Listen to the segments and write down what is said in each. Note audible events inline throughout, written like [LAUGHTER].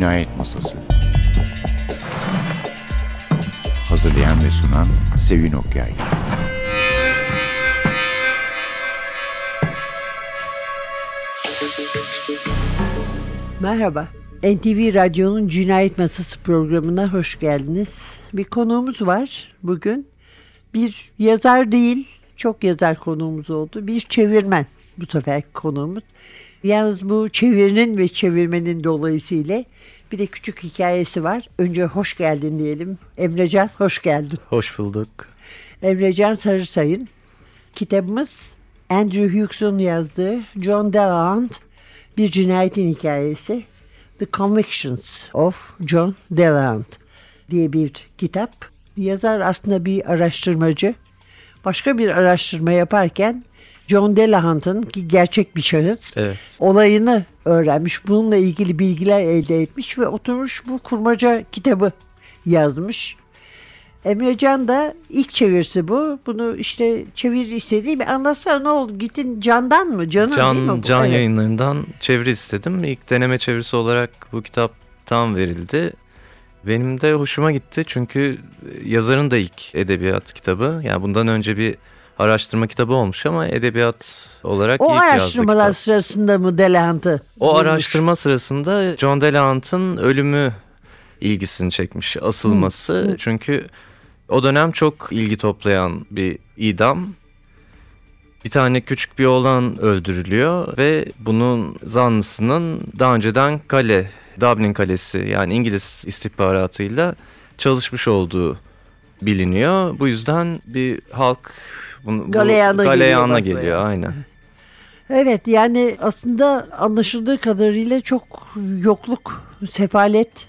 Cinayet Masası Hazırlayan ve sunan Sevin Okyay Merhaba. NTV Radyo'nun Cinayet Masası programına hoş geldiniz. Bir konuğumuz var bugün. Bir yazar değil, çok yazar konuğumuz oldu. Bir çevirmen bu sefer konuğumuz. Yalnız bu çevirinin ve çevirmenin dolayısıyla bir de küçük hikayesi var. Önce hoş geldin diyelim. Emrecan hoş geldin. Hoş bulduk. Emrecan Sarısay'ın kitabımız Andrew Hughes'un yazdığı John Delahunt bir cinayetin hikayesi. The Convictions of John Delahunt diye bir kitap. Yazar aslında bir araştırmacı. Başka bir araştırma yaparken John Delahunt'ın ki gerçek bir şahıs Evet. olayını öğrenmiş. Bununla ilgili bilgiler elde etmiş ve oturmuş bu kurmaca kitabı yazmış. Emrecan da ilk çevirisi bu. Bunu işte çevir istediği bir anlatsana ne oldu? Gittin Can'dan mı? Can'ın değil mi Can, bu? can Evet. yayınlarından çeviri istedim. İlk deneme çevirisi olarak bu kitap tam verildi. Benim de hoşuma gitti çünkü yazarın da ilk edebiyat kitabı. Yani bundan önce bir araştırma kitabı olmuş ama edebiyat olarak O ilk araştırmalar sırasında mı Delahunt'ı? O bulmuş? araştırma sırasında John Delahunt'ın ölümü ilgisini çekmiş, asılması. Çünkü o dönem çok ilgi toplayan bir idam. Bir tane küçük bir oğlan öldürülüyor ve bunun zanlısının daha önceden kale, Dublin Kalesi yani İngiliz istihbaratıyla çalışmış olduğu biliniyor. Bu yüzden bir halk bunu, bu- Galeyana geliyor galeyana geliyor aynen. [LAUGHS] Evet yani aslında anlaşıldığı kadarıyla çok yokluk, sefalet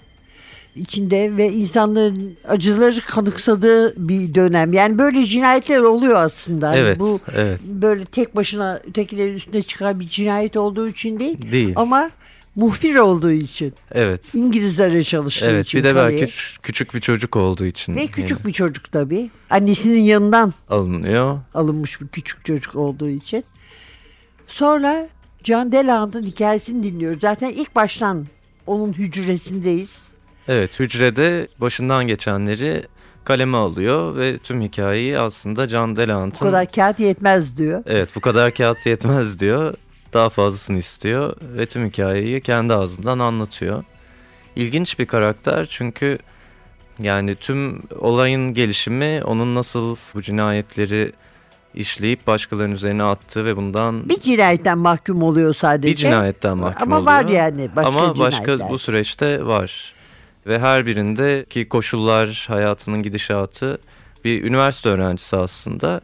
içinde ve insanların acıları kanıksadığı bir dönem. Yani böyle cinayetler oluyor aslında. Hani Evet, Bu evet. böyle tek başına ötekilerin üstüne çıkan bir cinayet olduğu için değil. Değil. Ama muhbir olduğu için. Evet. İngilizlere çalıştığı Evet için. bir de belki küç- küçük bir çocuk olduğu için Ve küçük yani bir çocuk tabii. Annesinin yanından alınıyor. alınmış bir küçük çocuk olduğu için. Sonra John Delahunt'ın hikayesini dinliyoruz. Zaten ilk baştan onun hücresindeyiz. Evet hücrede başından geçenleri kaleme alıyor ve tüm hikayeyi aslında John Bu Delahunt'ın kadar kağıt yetmez diyor. evet bu kadar kağıt yetmez diyor. Daha fazlasını istiyor ve tüm hikayeyi kendi ağzından anlatıyor. İlginç bir karakter çünkü yani tüm olayın gelişimi onun nasıl bu cinayetleri işleyip başkalarının üzerine attığı ve bundan Bir cinayetten mahkum oluyor sadece. bir cinayetten mahkum Ama oluyor. var yani başka Ama başka cinayetler. bu süreçte var. Ve her birindeki koşullar, hayatının gidişatı bir üniversite öğrencisi aslında.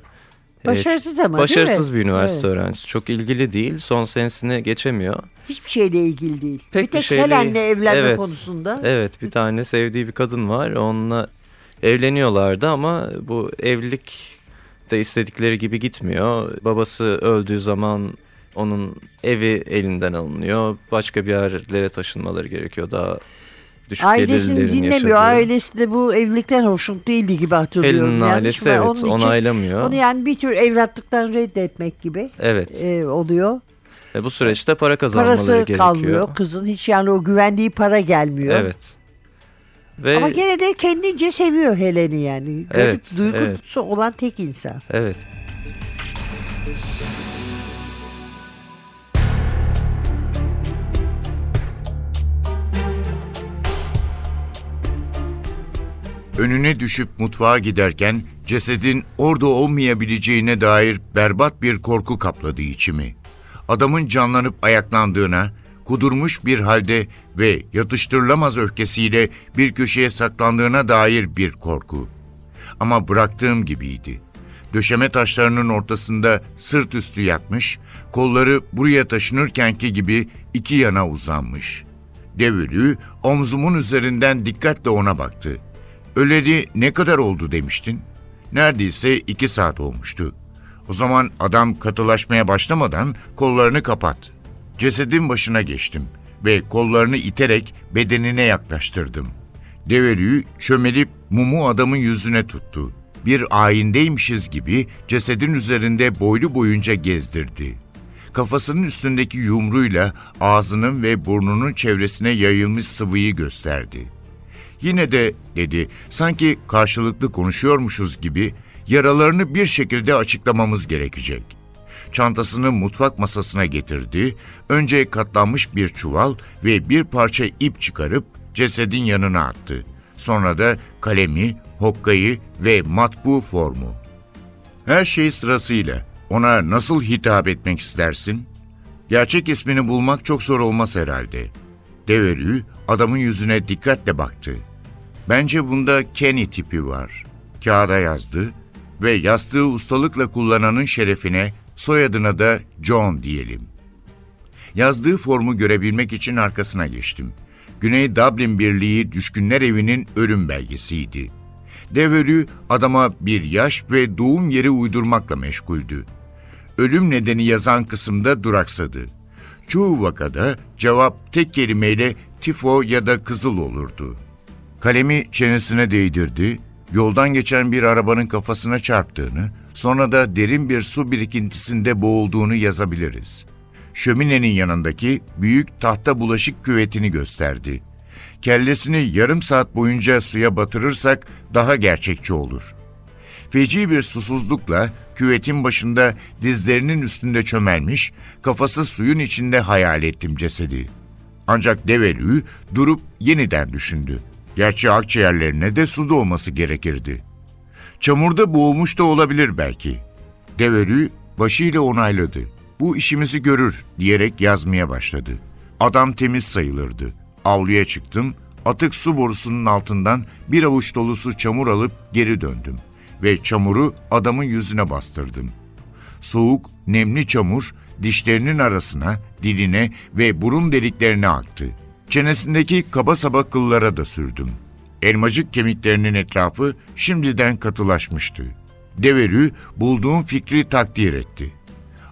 Ee, Başarısız ama Başarısız değil mi? bir üniversite Evet. öğrencisi. Çok ilgili değil. Son senesini geçemiyor. Hiçbir şeyle ilgili değil. Pek bir tek şeyle- Helen'le evlenme Evet. konusunda. Evet bir tane sevdiği bir kadın var. Onunla evleniyorlardı ama bu evlilik de istedikleri gibi gitmiyor. Babası öldüğü zaman onun evi elinden alınıyor. Başka bir yerlere taşınmaları gerekiyor daha düşük Ailesini dinlemiyor. yaşadığı. Ailesi de bu evlilikten hoşnut değildi gibi hatırlıyorum. Helen'in ailesi evet Onun için onaylamıyor. Onu yani bir tür evlatlıktan reddetmek gibi Evet. e, oluyor. Ve bu süreçte para kazanmaları Parası gerekiyor. kalmıyor. Kızın hiç yani o güvendiği para gelmiyor. Evet. Ve Ama gene de kendince seviyor Helen'i yani. Garip Evet, duygusu olan tek insan. evet. Önüne düşüp mutfağa giderken cesedin orada olmayabileceğine dair berbat bir korku kapladı içimi. Adamın canlanıp ayaklandığına, kudurmuş bir halde ve yatıştırılamaz öfkesiyle bir köşeye saklandığına dair bir korku. Ama bıraktığım gibiydi. Döşeme taşlarının ortasında sırt üstü yatmış, kolları buraya taşınırkenki gibi iki yana uzanmış. Devülü omzumun üzerinden dikkatle ona baktı. Öleli ne kadar oldu demiştin? Neredeyse iki saat olmuştu. O zaman adam katılaşmaya başlamadan kollarını kapat. Cesedin başına geçtim ve kollarını iterek bedenine yaklaştırdım. Develüğü çömelip mumu adamın yüzüne tuttu. Bir ayindeymişiz gibi cesedin üzerinde boylu boyunca gezdirdi. Kafasının üstündeki yumruğuyla ağzının ve burnunun çevresine yayılmış sıvıyı gösterdi. Yine de dedi sanki karşılıklı konuşuyormuşuz gibi yaralarını bir şekilde açıklamamız gerekecek. Çantasını mutfak masasına getirdi. Önce katlanmış bir çuval ve bir parça ip çıkarıp cesedin yanına attı. Sonra da kalemi, hokkayı ve matbu formu. Her şey sırasıyla. Ona nasıl hitap etmek istersin? Gerçek ismini bulmak çok zor olmaz herhalde. Deverü adamın yüzüne dikkatle baktı. Bence bunda Kenny tipi var. Kağıda yazdı ve yastığı ustalıkla kullananın şerefine soyadına da John diyelim. Yazdığı formu görebilmek için arkasına geçtim. Güney Dublin Birliği Düşkünler Evi'nin ölüm belgesiydi. Deverü adama bir yaş ve doğum yeri uydurmakla meşguldü. Ölüm nedeni yazan kısımda duraksadı. Çoğu vakada cevap tek kelimeyle tifo ya da kızıl olurdu. Kalemi çenesine değdirdi, yoldan geçen bir arabanın kafasına çarptığını, sonra da derin bir su birikintisinde boğulduğunu yazabiliriz. Şöminenin yanındaki büyük tahta bulaşık küvetini gösterdi. Kellesini yarım saat boyunca suya batırırsak daha gerçekçi olur. Feci bir susuzlukla küvetin başında dizlerinin üstünde çömelmiş, kafası suyun içinde hayal ettim cesedi. Ancak develü durup yeniden düşündü. Gerçi akciğerlerine de su doğması gerekirdi. Çamurda boğulmuş da olabilir belki. Develü başıyla onayladı. Bu işimizi görür diyerek yazmaya başladı. Adam temiz sayılırdı. Avluya çıktım, atık su borusunun altından bir avuç dolusu çamur alıp geri döndüm ve çamuru adamın yüzüne bastırdım. Soğuk, nemli çamur dişlerinin arasına, diline ve burun deliklerine aktı. Çenesindeki kaba saba kıllara da sürdüm. Elmacık kemiklerinin etrafı şimdiden katılaşmıştı. Deverü bulduğum fikri takdir etti.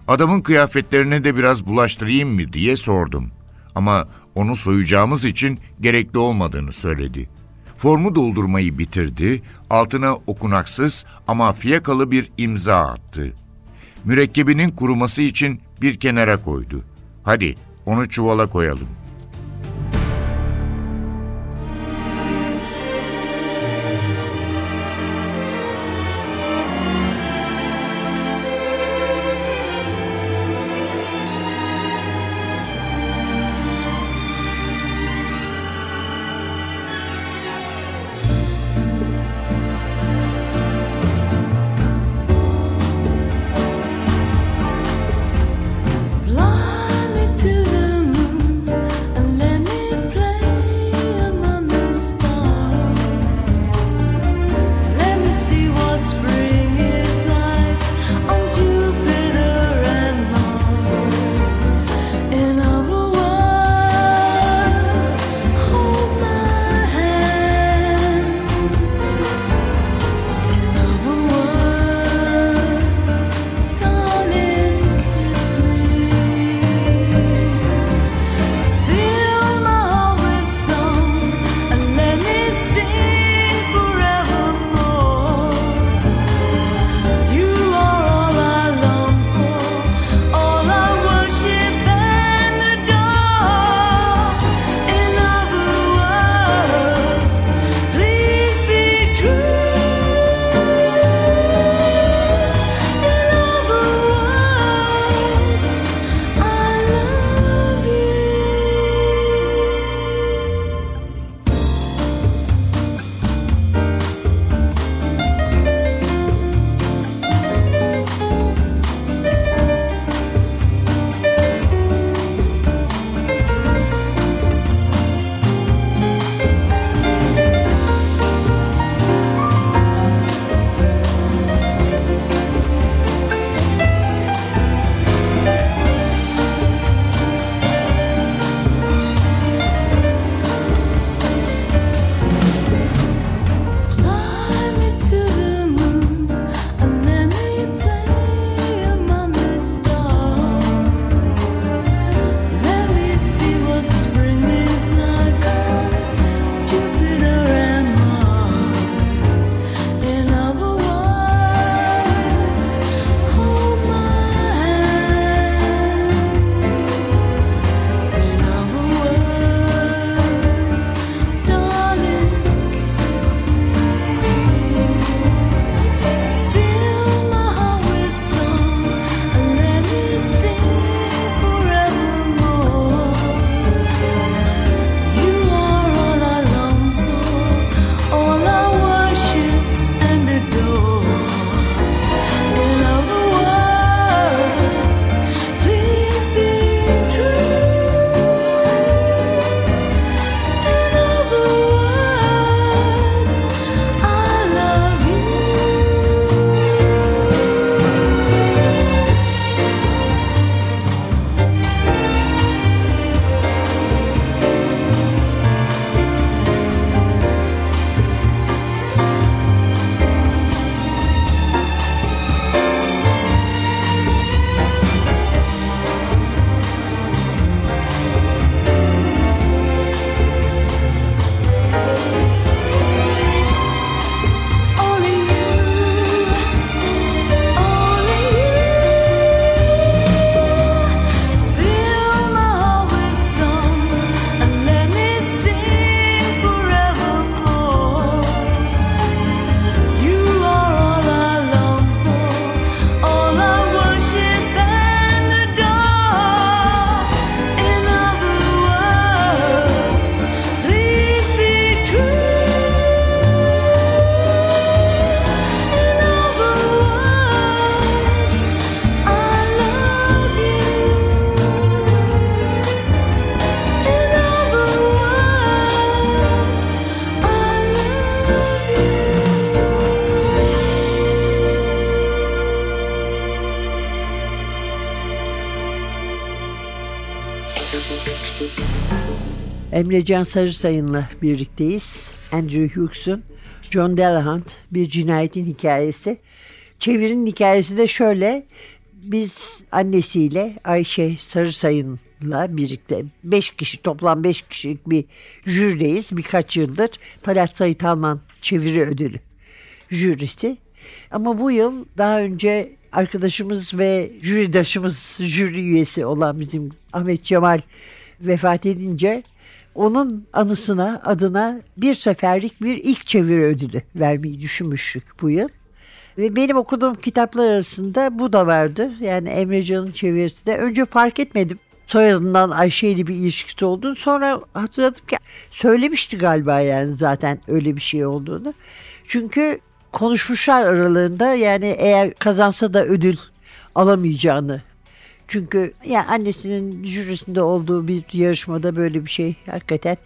Adamın kıyafetlerine de biraz bulaştırayım mı diye sordum. Ama onu soyacağımız için gerekli olmadığını söyledi. Formu doldurmayı bitirdi, altına okunaksız ama fiyakalı bir imza attı. Mürekkebinin kuruması için bir kenara koydu. Hadi onu çuvala koyalım. Emrecan Sarısayın'la birlikteyiz. Andrew Hughes'un John Delahunt bir cinayetin hikayesi. Çevirinin hikayesi de şöyle. Biz annesiyle Ayşe Sarısayın'la birlikte 5 kişi toplam 5 kişilik bir jürideyiz. Birkaç yıldır Talat Sayit Alman çeviri ödülü jürisi. Ama bu yıl daha önce arkadaşımız ve jüridaşımız, jüri üyesi olan bizim Ahmet Cemal vefat edince onun anısına, adına bir seferlik bir ilk çeviri ödülü vermeyi düşünmüştük bu yıl. Ve benim okuduğum kitaplar arasında bu da vardı. Yani Emre Can'ın çevirisi de. Önce fark etmedim. Soyadından Ayşe ile bir ilişkisi olduğunu. Sonra hatırladım ki söylemişti galiba yani zaten öyle bir şey olduğunu. Çünkü konuşmuşlar aralarında yani eğer kazansa da ödül alamayacağını. Çünkü yani annesinin jürisinde olduğu bir yarışmada böyle bir şey hakikaten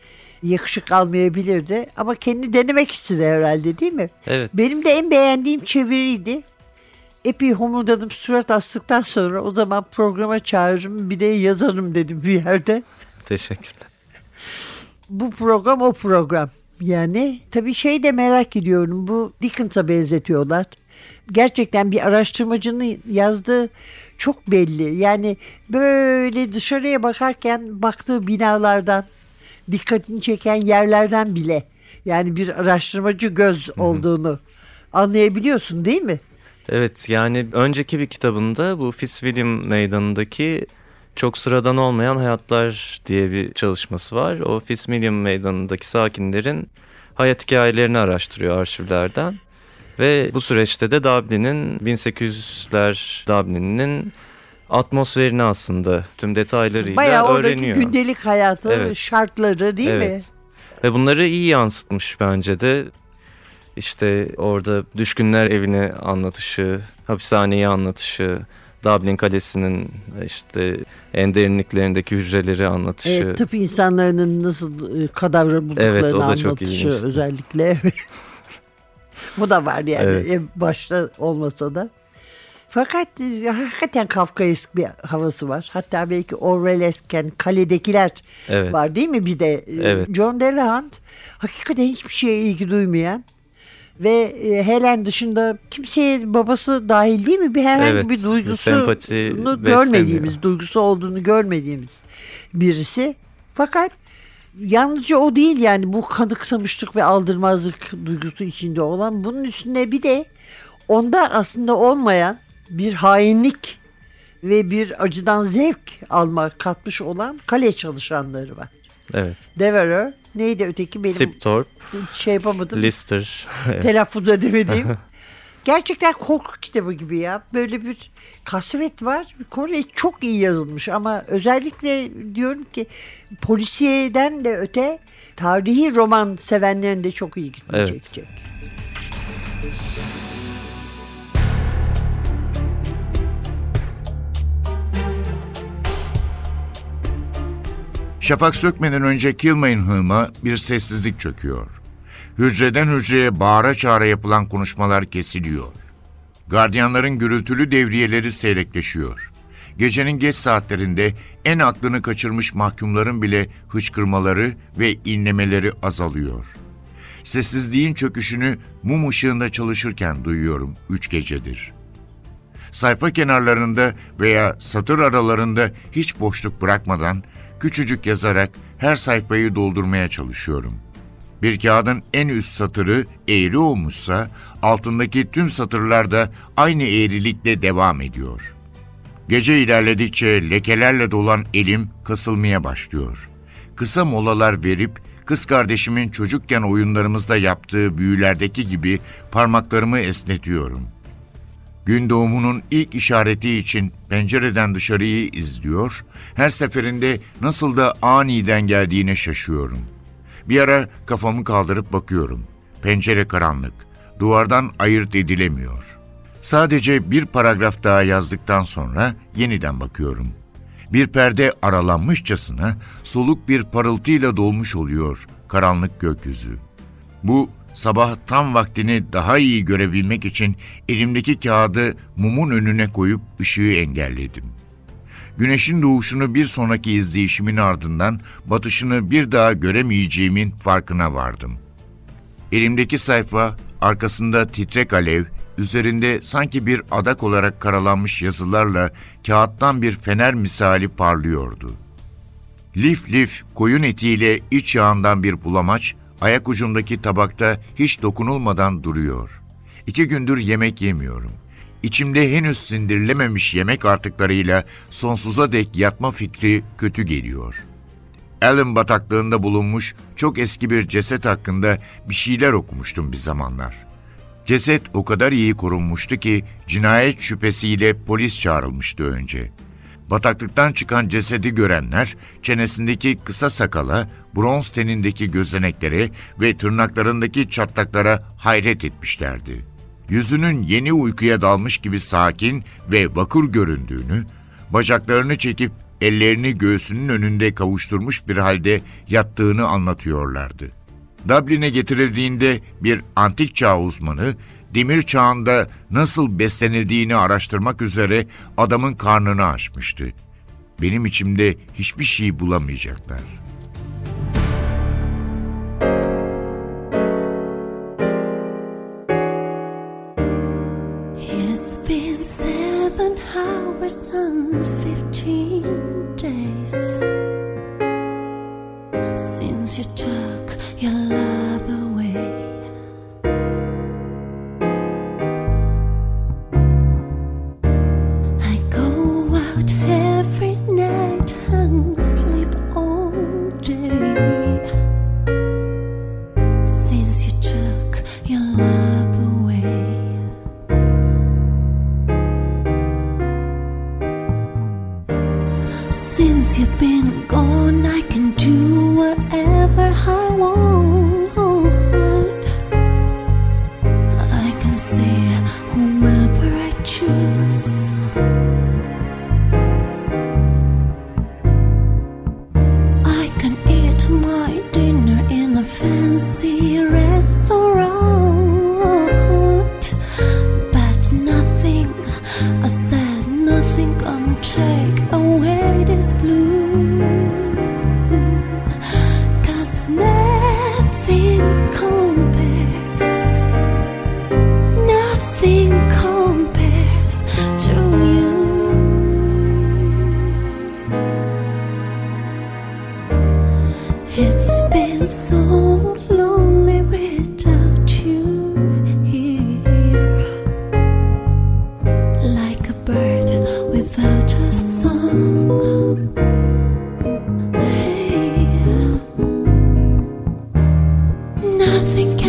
yakışık almayabilirdi. Ama kendi denemek istedi herhalde değil mi? Evet. Benim de en beğendiğim çeviriydi. Epey homurdadım surat astıktan sonra o zaman programa çağırırım bir de yazarım dedim bir yerde. Teşekkürler. Bu program o program. Yani tabii şey de merak ediyorum bu Dickens'a benzetiyorlar. Gerçekten bir araştırmacının yazdığı çok belli. Yani böyle dışarıya bakarken baktığı binalardan, dikkatini çeken yerlerden bile yani bir araştırmacı göz olduğunu anlayabiliyorsun değil mi? Evet yani önceki bir kitabında bu Fitzwilliam Meydanı'ndaki çok sıradan olmayan hayatlar diye bir çalışması var. O Fitzwilliam Meydanı'ndaki sakinlerin hayat hikayelerini araştırıyor arşivlerden. Ve bu süreçte de Dublin'in 1800'ler Dublin'in atmosferini aslında tüm detaylarıyla Bayağı öğreniyor. gündelik hayatı, Evet. şartları değil mi? Evet. Ve bunları iyi yansıtmış bence de. İşte orada düşkünler evini anlatışı, hapishaneyi anlatışı, Dublin Kalesi'nin işte en derinliklerindeki hücreleri anlatışı. E, tıp insanlarının nasıl e, kadavra bulduklarını Evet, o da çok anlatışı ilginçti. özellikle. [LAUGHS] Bu da var yani Evet. en başta olmasa da. Fakat e, hakikaten Kafkaesk bir havası var. Hatta belki Orwellesken kaledekiler Evet. var değil mi bir de? E, Evet. John Delahunt hakikaten hiçbir şeye ilgi duymayan ve e, Helen dışında kimseye babası dahil değil mi? Bir herhangi Evet, bir duygusunu görmediğimiz, duygusu olduğunu görmediğimiz birisi. Fakat yalnızca o değil yani bu kanıksamışlık ve aldırmazlık duygusu içinde olan bunun üstüne bir de onda aslında olmayan bir hainlik ve bir acıdan zevk alma katmış olan kale çalışanları var. Evet. Deverer neydi öteki benim Siptorp, şey yapamadım Lister. telaffuz edemediğim. [LAUGHS] Gerçekten korku kitabı gibi ya. Böyle bir kasvet var. Kore çok iyi yazılmış ama özellikle diyorum ki polisiyeden de öte tarihi roman sevenlerin de çok Evet. çekecek. Şafak sökmeden önce Kilmay'ın hığıma bir sessizlik çöküyor. Hücreden hücreye bağıra çağıra yapılan konuşmalar kesiliyor. Gardiyanların gürültülü devriyeleri seyrekleşiyor. Gecenin geç saatlerinde en aklını kaçırmış mahkumların bile hıçkırmaları ve inlemeleri azalıyor. Sessizliğin çöküşünü mum ışığında çalışırken duyuyorum üç gecedir. Sayfa kenarlarında veya satır aralarında hiç boşluk bırakmadan küçücük yazarak her sayfayı doldurmaya çalışıyorum. Bir kağıdın en üst satırı eğri olmuşsa altındaki tüm satırlar da aynı eğrilikle devam ediyor. Gece ilerledikçe lekelerle dolan elim kasılmaya başlıyor. Kısa molalar verip kız kardeşimin çocukken oyunlarımızda yaptığı büyülerdeki gibi parmaklarımı esnetiyorum. Gün doğumunun ilk işareti için pencereden dışarıyı izliyor, her seferinde nasıl da aniden geldiğine şaşıyorum. Bir ara kafamı kaldırıp bakıyorum. Pencere karanlık, duvardan ayırt edilemiyor. Sadece bir paragraf daha yazdıktan sonra yeniden bakıyorum. Bir perde aralanmışçasına soluk bir parıltıyla dolmuş oluyor karanlık gökyüzü. Bu sabah tam vaktini daha iyi görebilmek için elimdeki kağıdı mumun önüne koyup ışığı engelledim. Güneşin doğuşunu bir sonraki izleyişimin ardından batışını bir daha göremeyeceğimin farkına vardım. Elimdeki sayfa, arkasında titrek alev, üzerinde sanki bir adak olarak karalanmış yazılarla kağıttan bir fener misali parlıyordu. Lif lif koyun etiyle iç yağından bir bulamaç, ayak ucumdaki tabakta hiç dokunulmadan duruyor. İki gündür yemek yemiyorum. İçimde henüz sindirilememiş yemek artıklarıyla sonsuza dek yatma fikri kötü geliyor. Allen bataklığında bulunmuş çok eski bir ceset hakkında bir şeyler okumuştum bir zamanlar. Ceset o kadar iyi korunmuştu ki cinayet şüphesiyle polis çağrılmıştı önce. Bataklıktan çıkan cesedi görenler çenesindeki kısa sakala, bronz tenindeki gözeneklere ve tırnaklarındaki çatlaklara hayret etmişlerdi. Yüzünün yeni uykuya dalmış gibi sakin ve vakur göründüğünü, bacaklarını çekip ellerini göğsünün önünde kavuşturmuş bir halde yattığını anlatıyorlardı. Dublin'e getirildiğinde bir antik çağ uzmanı, demir çağında nasıl beslenildiğini araştırmak üzere adamın karnını açmıştı. Benim içimde hiçbir şey bulamayacaklar. Been seven hours and fifteen days since you took think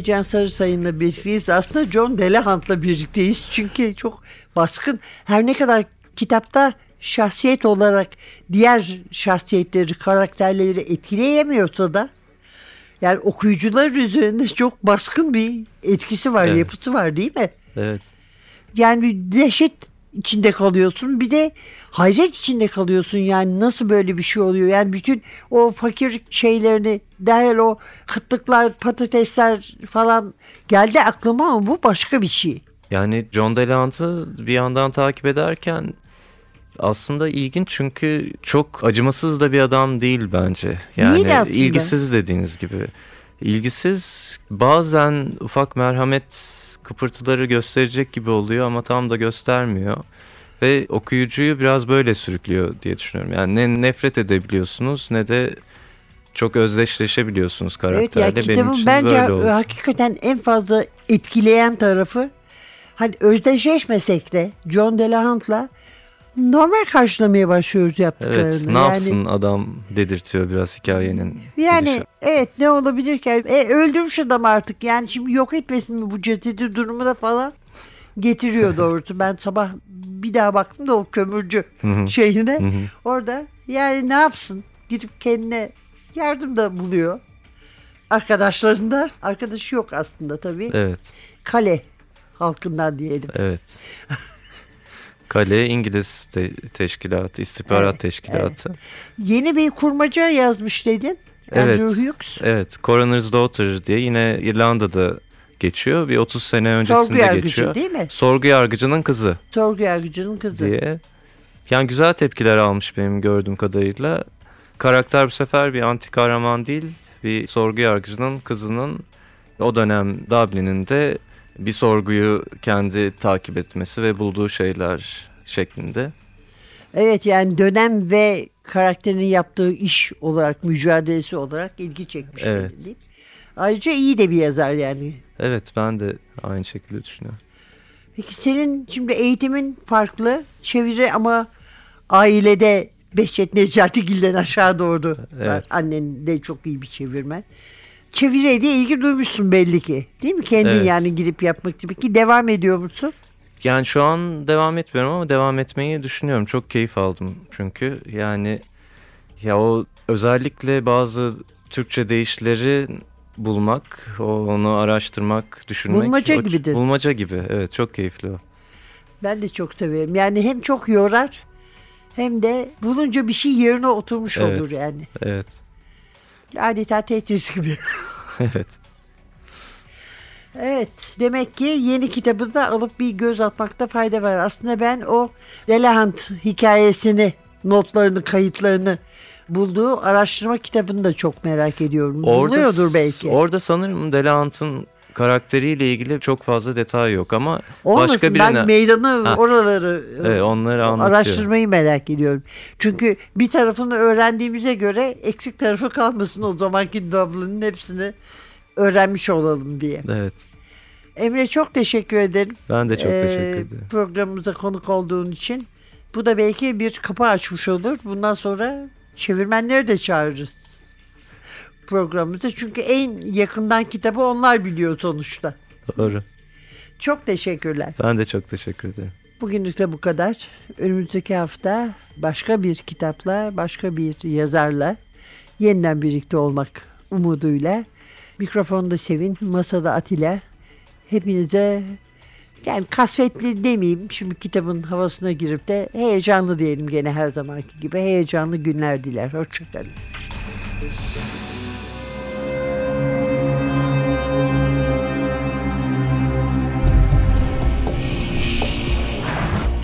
Emrecan Sarısayın'la birlikteyiz. Aslında John Delahant'la birlikteyiz. Çünkü çok baskın. Her ne kadar kitapta şahsiyet olarak diğer şahsiyetleri, karakterleri etkileyemiyorsa da yani okuyucular üzerinde çok baskın bir etkisi var, Evet. yapısı var değil mi? Evet. Yani dehşet içinde kalıyorsun. Bir de hayret içinde kalıyorsun. Yani nasıl böyle bir şey oluyor? Yani bütün o fakir şeylerini derhal o kıtlıklar, patatesler falan geldi aklıma ama bu başka bir şey. Yani John DeLant'ı bir yandan takip ederken aslında ilginç çünkü çok acımasız da bir adam değil bence. Yani Değil aslında. ilgisiz dediğiniz gibi. İlgisiz bazen ufak merhamet kıpırtıları gösterecek gibi oluyor ama tam da göstermiyor. Ve okuyucuyu biraz böyle sürüklüyor diye düşünüyorum. Yani ne nefret edebiliyorsunuz ne de çok özdeşleşebiliyorsunuz Evet karakterle. yani Benim için bence böyle oldu. hakikaten en fazla etkileyen tarafı hani özdeşleşmesek de John Delahant'la normal karşılamaya başlıyoruz yaptıklarını. Evet ne Yani- yapsın adam dedirtiyor biraz hikayenin. Yani gidişi. evet ne olabilir ki? E, öldürmüş adam artık. Yani şimdi yok etmesin mi bu cesedi durumuna falan getiriyor [LAUGHS] doğrusu. Ben sabah bir daha baktım da o kömürcü şeyine. Orada yani ne yapsın? Gidip kendine yardım da buluyor. Arkadaşlarında. Arkadaşı yok aslında tabii. Evet, Kale halkından diyelim. evet. [LAUGHS] Kale İngiliz te- teşkilatı, istihbarat Evet, teşkilatı. Yeni bir kurmaca yazmış dedin. Evet. Andrew Hughes. Evet, Coroner's Daughter diye yine İrlanda'da geçiyor. Bir 30 sene öncesinde Sorgu yargıcı geçiyor. değil mi? Sorgu yargıcının kızı Sorgu yargıcının kızı. diye. Yani güzel tepkiler almış benim gördüğüm kadarıyla. Karakter bu sefer bir anti kahraman değil, bir sorgu yargıcının kızının o dönem Dublin'in de bir sorguyu kendi takip etmesi ve bulduğu şeyler şeklinde. Evet yani dönem ve karakterinin yaptığı iş olarak, mücadelesi olarak ilgi çekmiş. Evet. değil? Ayrıca iyi de bir yazar yani. Evet ben de aynı şekilde düşünüyorum. Peki senin şimdi eğitimin farklı. Çeviri ama ailede Behçet Necatigil'den aşağı doğru. Evet. var. Annen de çok iyi bir çevirmen. Çeviriye de ilgi duymuşsun belli ki. Değil mi? Kendin Evet. yani girip yapmak gibi ki devam ediyor musun? Yani şu an devam etmiyorum ama devam etmeyi düşünüyorum. Çok keyif aldım çünkü. Yani ya o özellikle bazı Türkçe deyişleri bulmak, onu araştırmak, düşünmek. Bulmaca o- gibidir. Bulmaca gibi. Evet çok keyifli o. Ben de çok severim. Yani hem çok yorar hem de bulunca bir şey yerine oturmuş Evet. olur yani. Evet. Adeta Tetris gibi. [LAUGHS] Evet. Evet demek ki yeni kitabı da alıp bir göz atmakta fayda var. Aslında ben o Delahant hikayesini, notlarını, kayıtlarını bulduğu araştırma kitabını da çok merak ediyorum. Buluyordur belki. Orada sanırım Delahant'ın karakteriyle ilgili çok fazla detay yok ama Olmasın başka ben birine meydanı Ha. oraları Evet, onları anlatıyor. araştırmayı merak ediyorum. Çünkü bir tarafını öğrendiğimize göre eksik tarafı kalmasın o zamanki Dublin'in hepsini öğrenmiş olalım diye. Evet. Emre çok teşekkür ederim. Ben de çok Ee, teşekkür ederim. Programımıza konuk olduğun için. Bu da belki bir kapı açmış olur. Bundan sonra çevirmenleri de çağırırız programımıza. Çünkü en yakından kitabı onlar biliyor sonuçta. Doğru. Çok teşekkürler. Ben de çok teşekkür ederim. Bugünlük de bu kadar. Önümüzdeki hafta başka bir kitapla, başka bir yazarla yeniden birlikte olmak umuduyla. Mikrofonda Sevin, masada Atilla. Hepinize yani kasvetli demeyeyim şimdi kitabın havasına girip de heyecanlı diyelim gene her zamanki gibi heyecanlı günler diler. Hoşçakalın.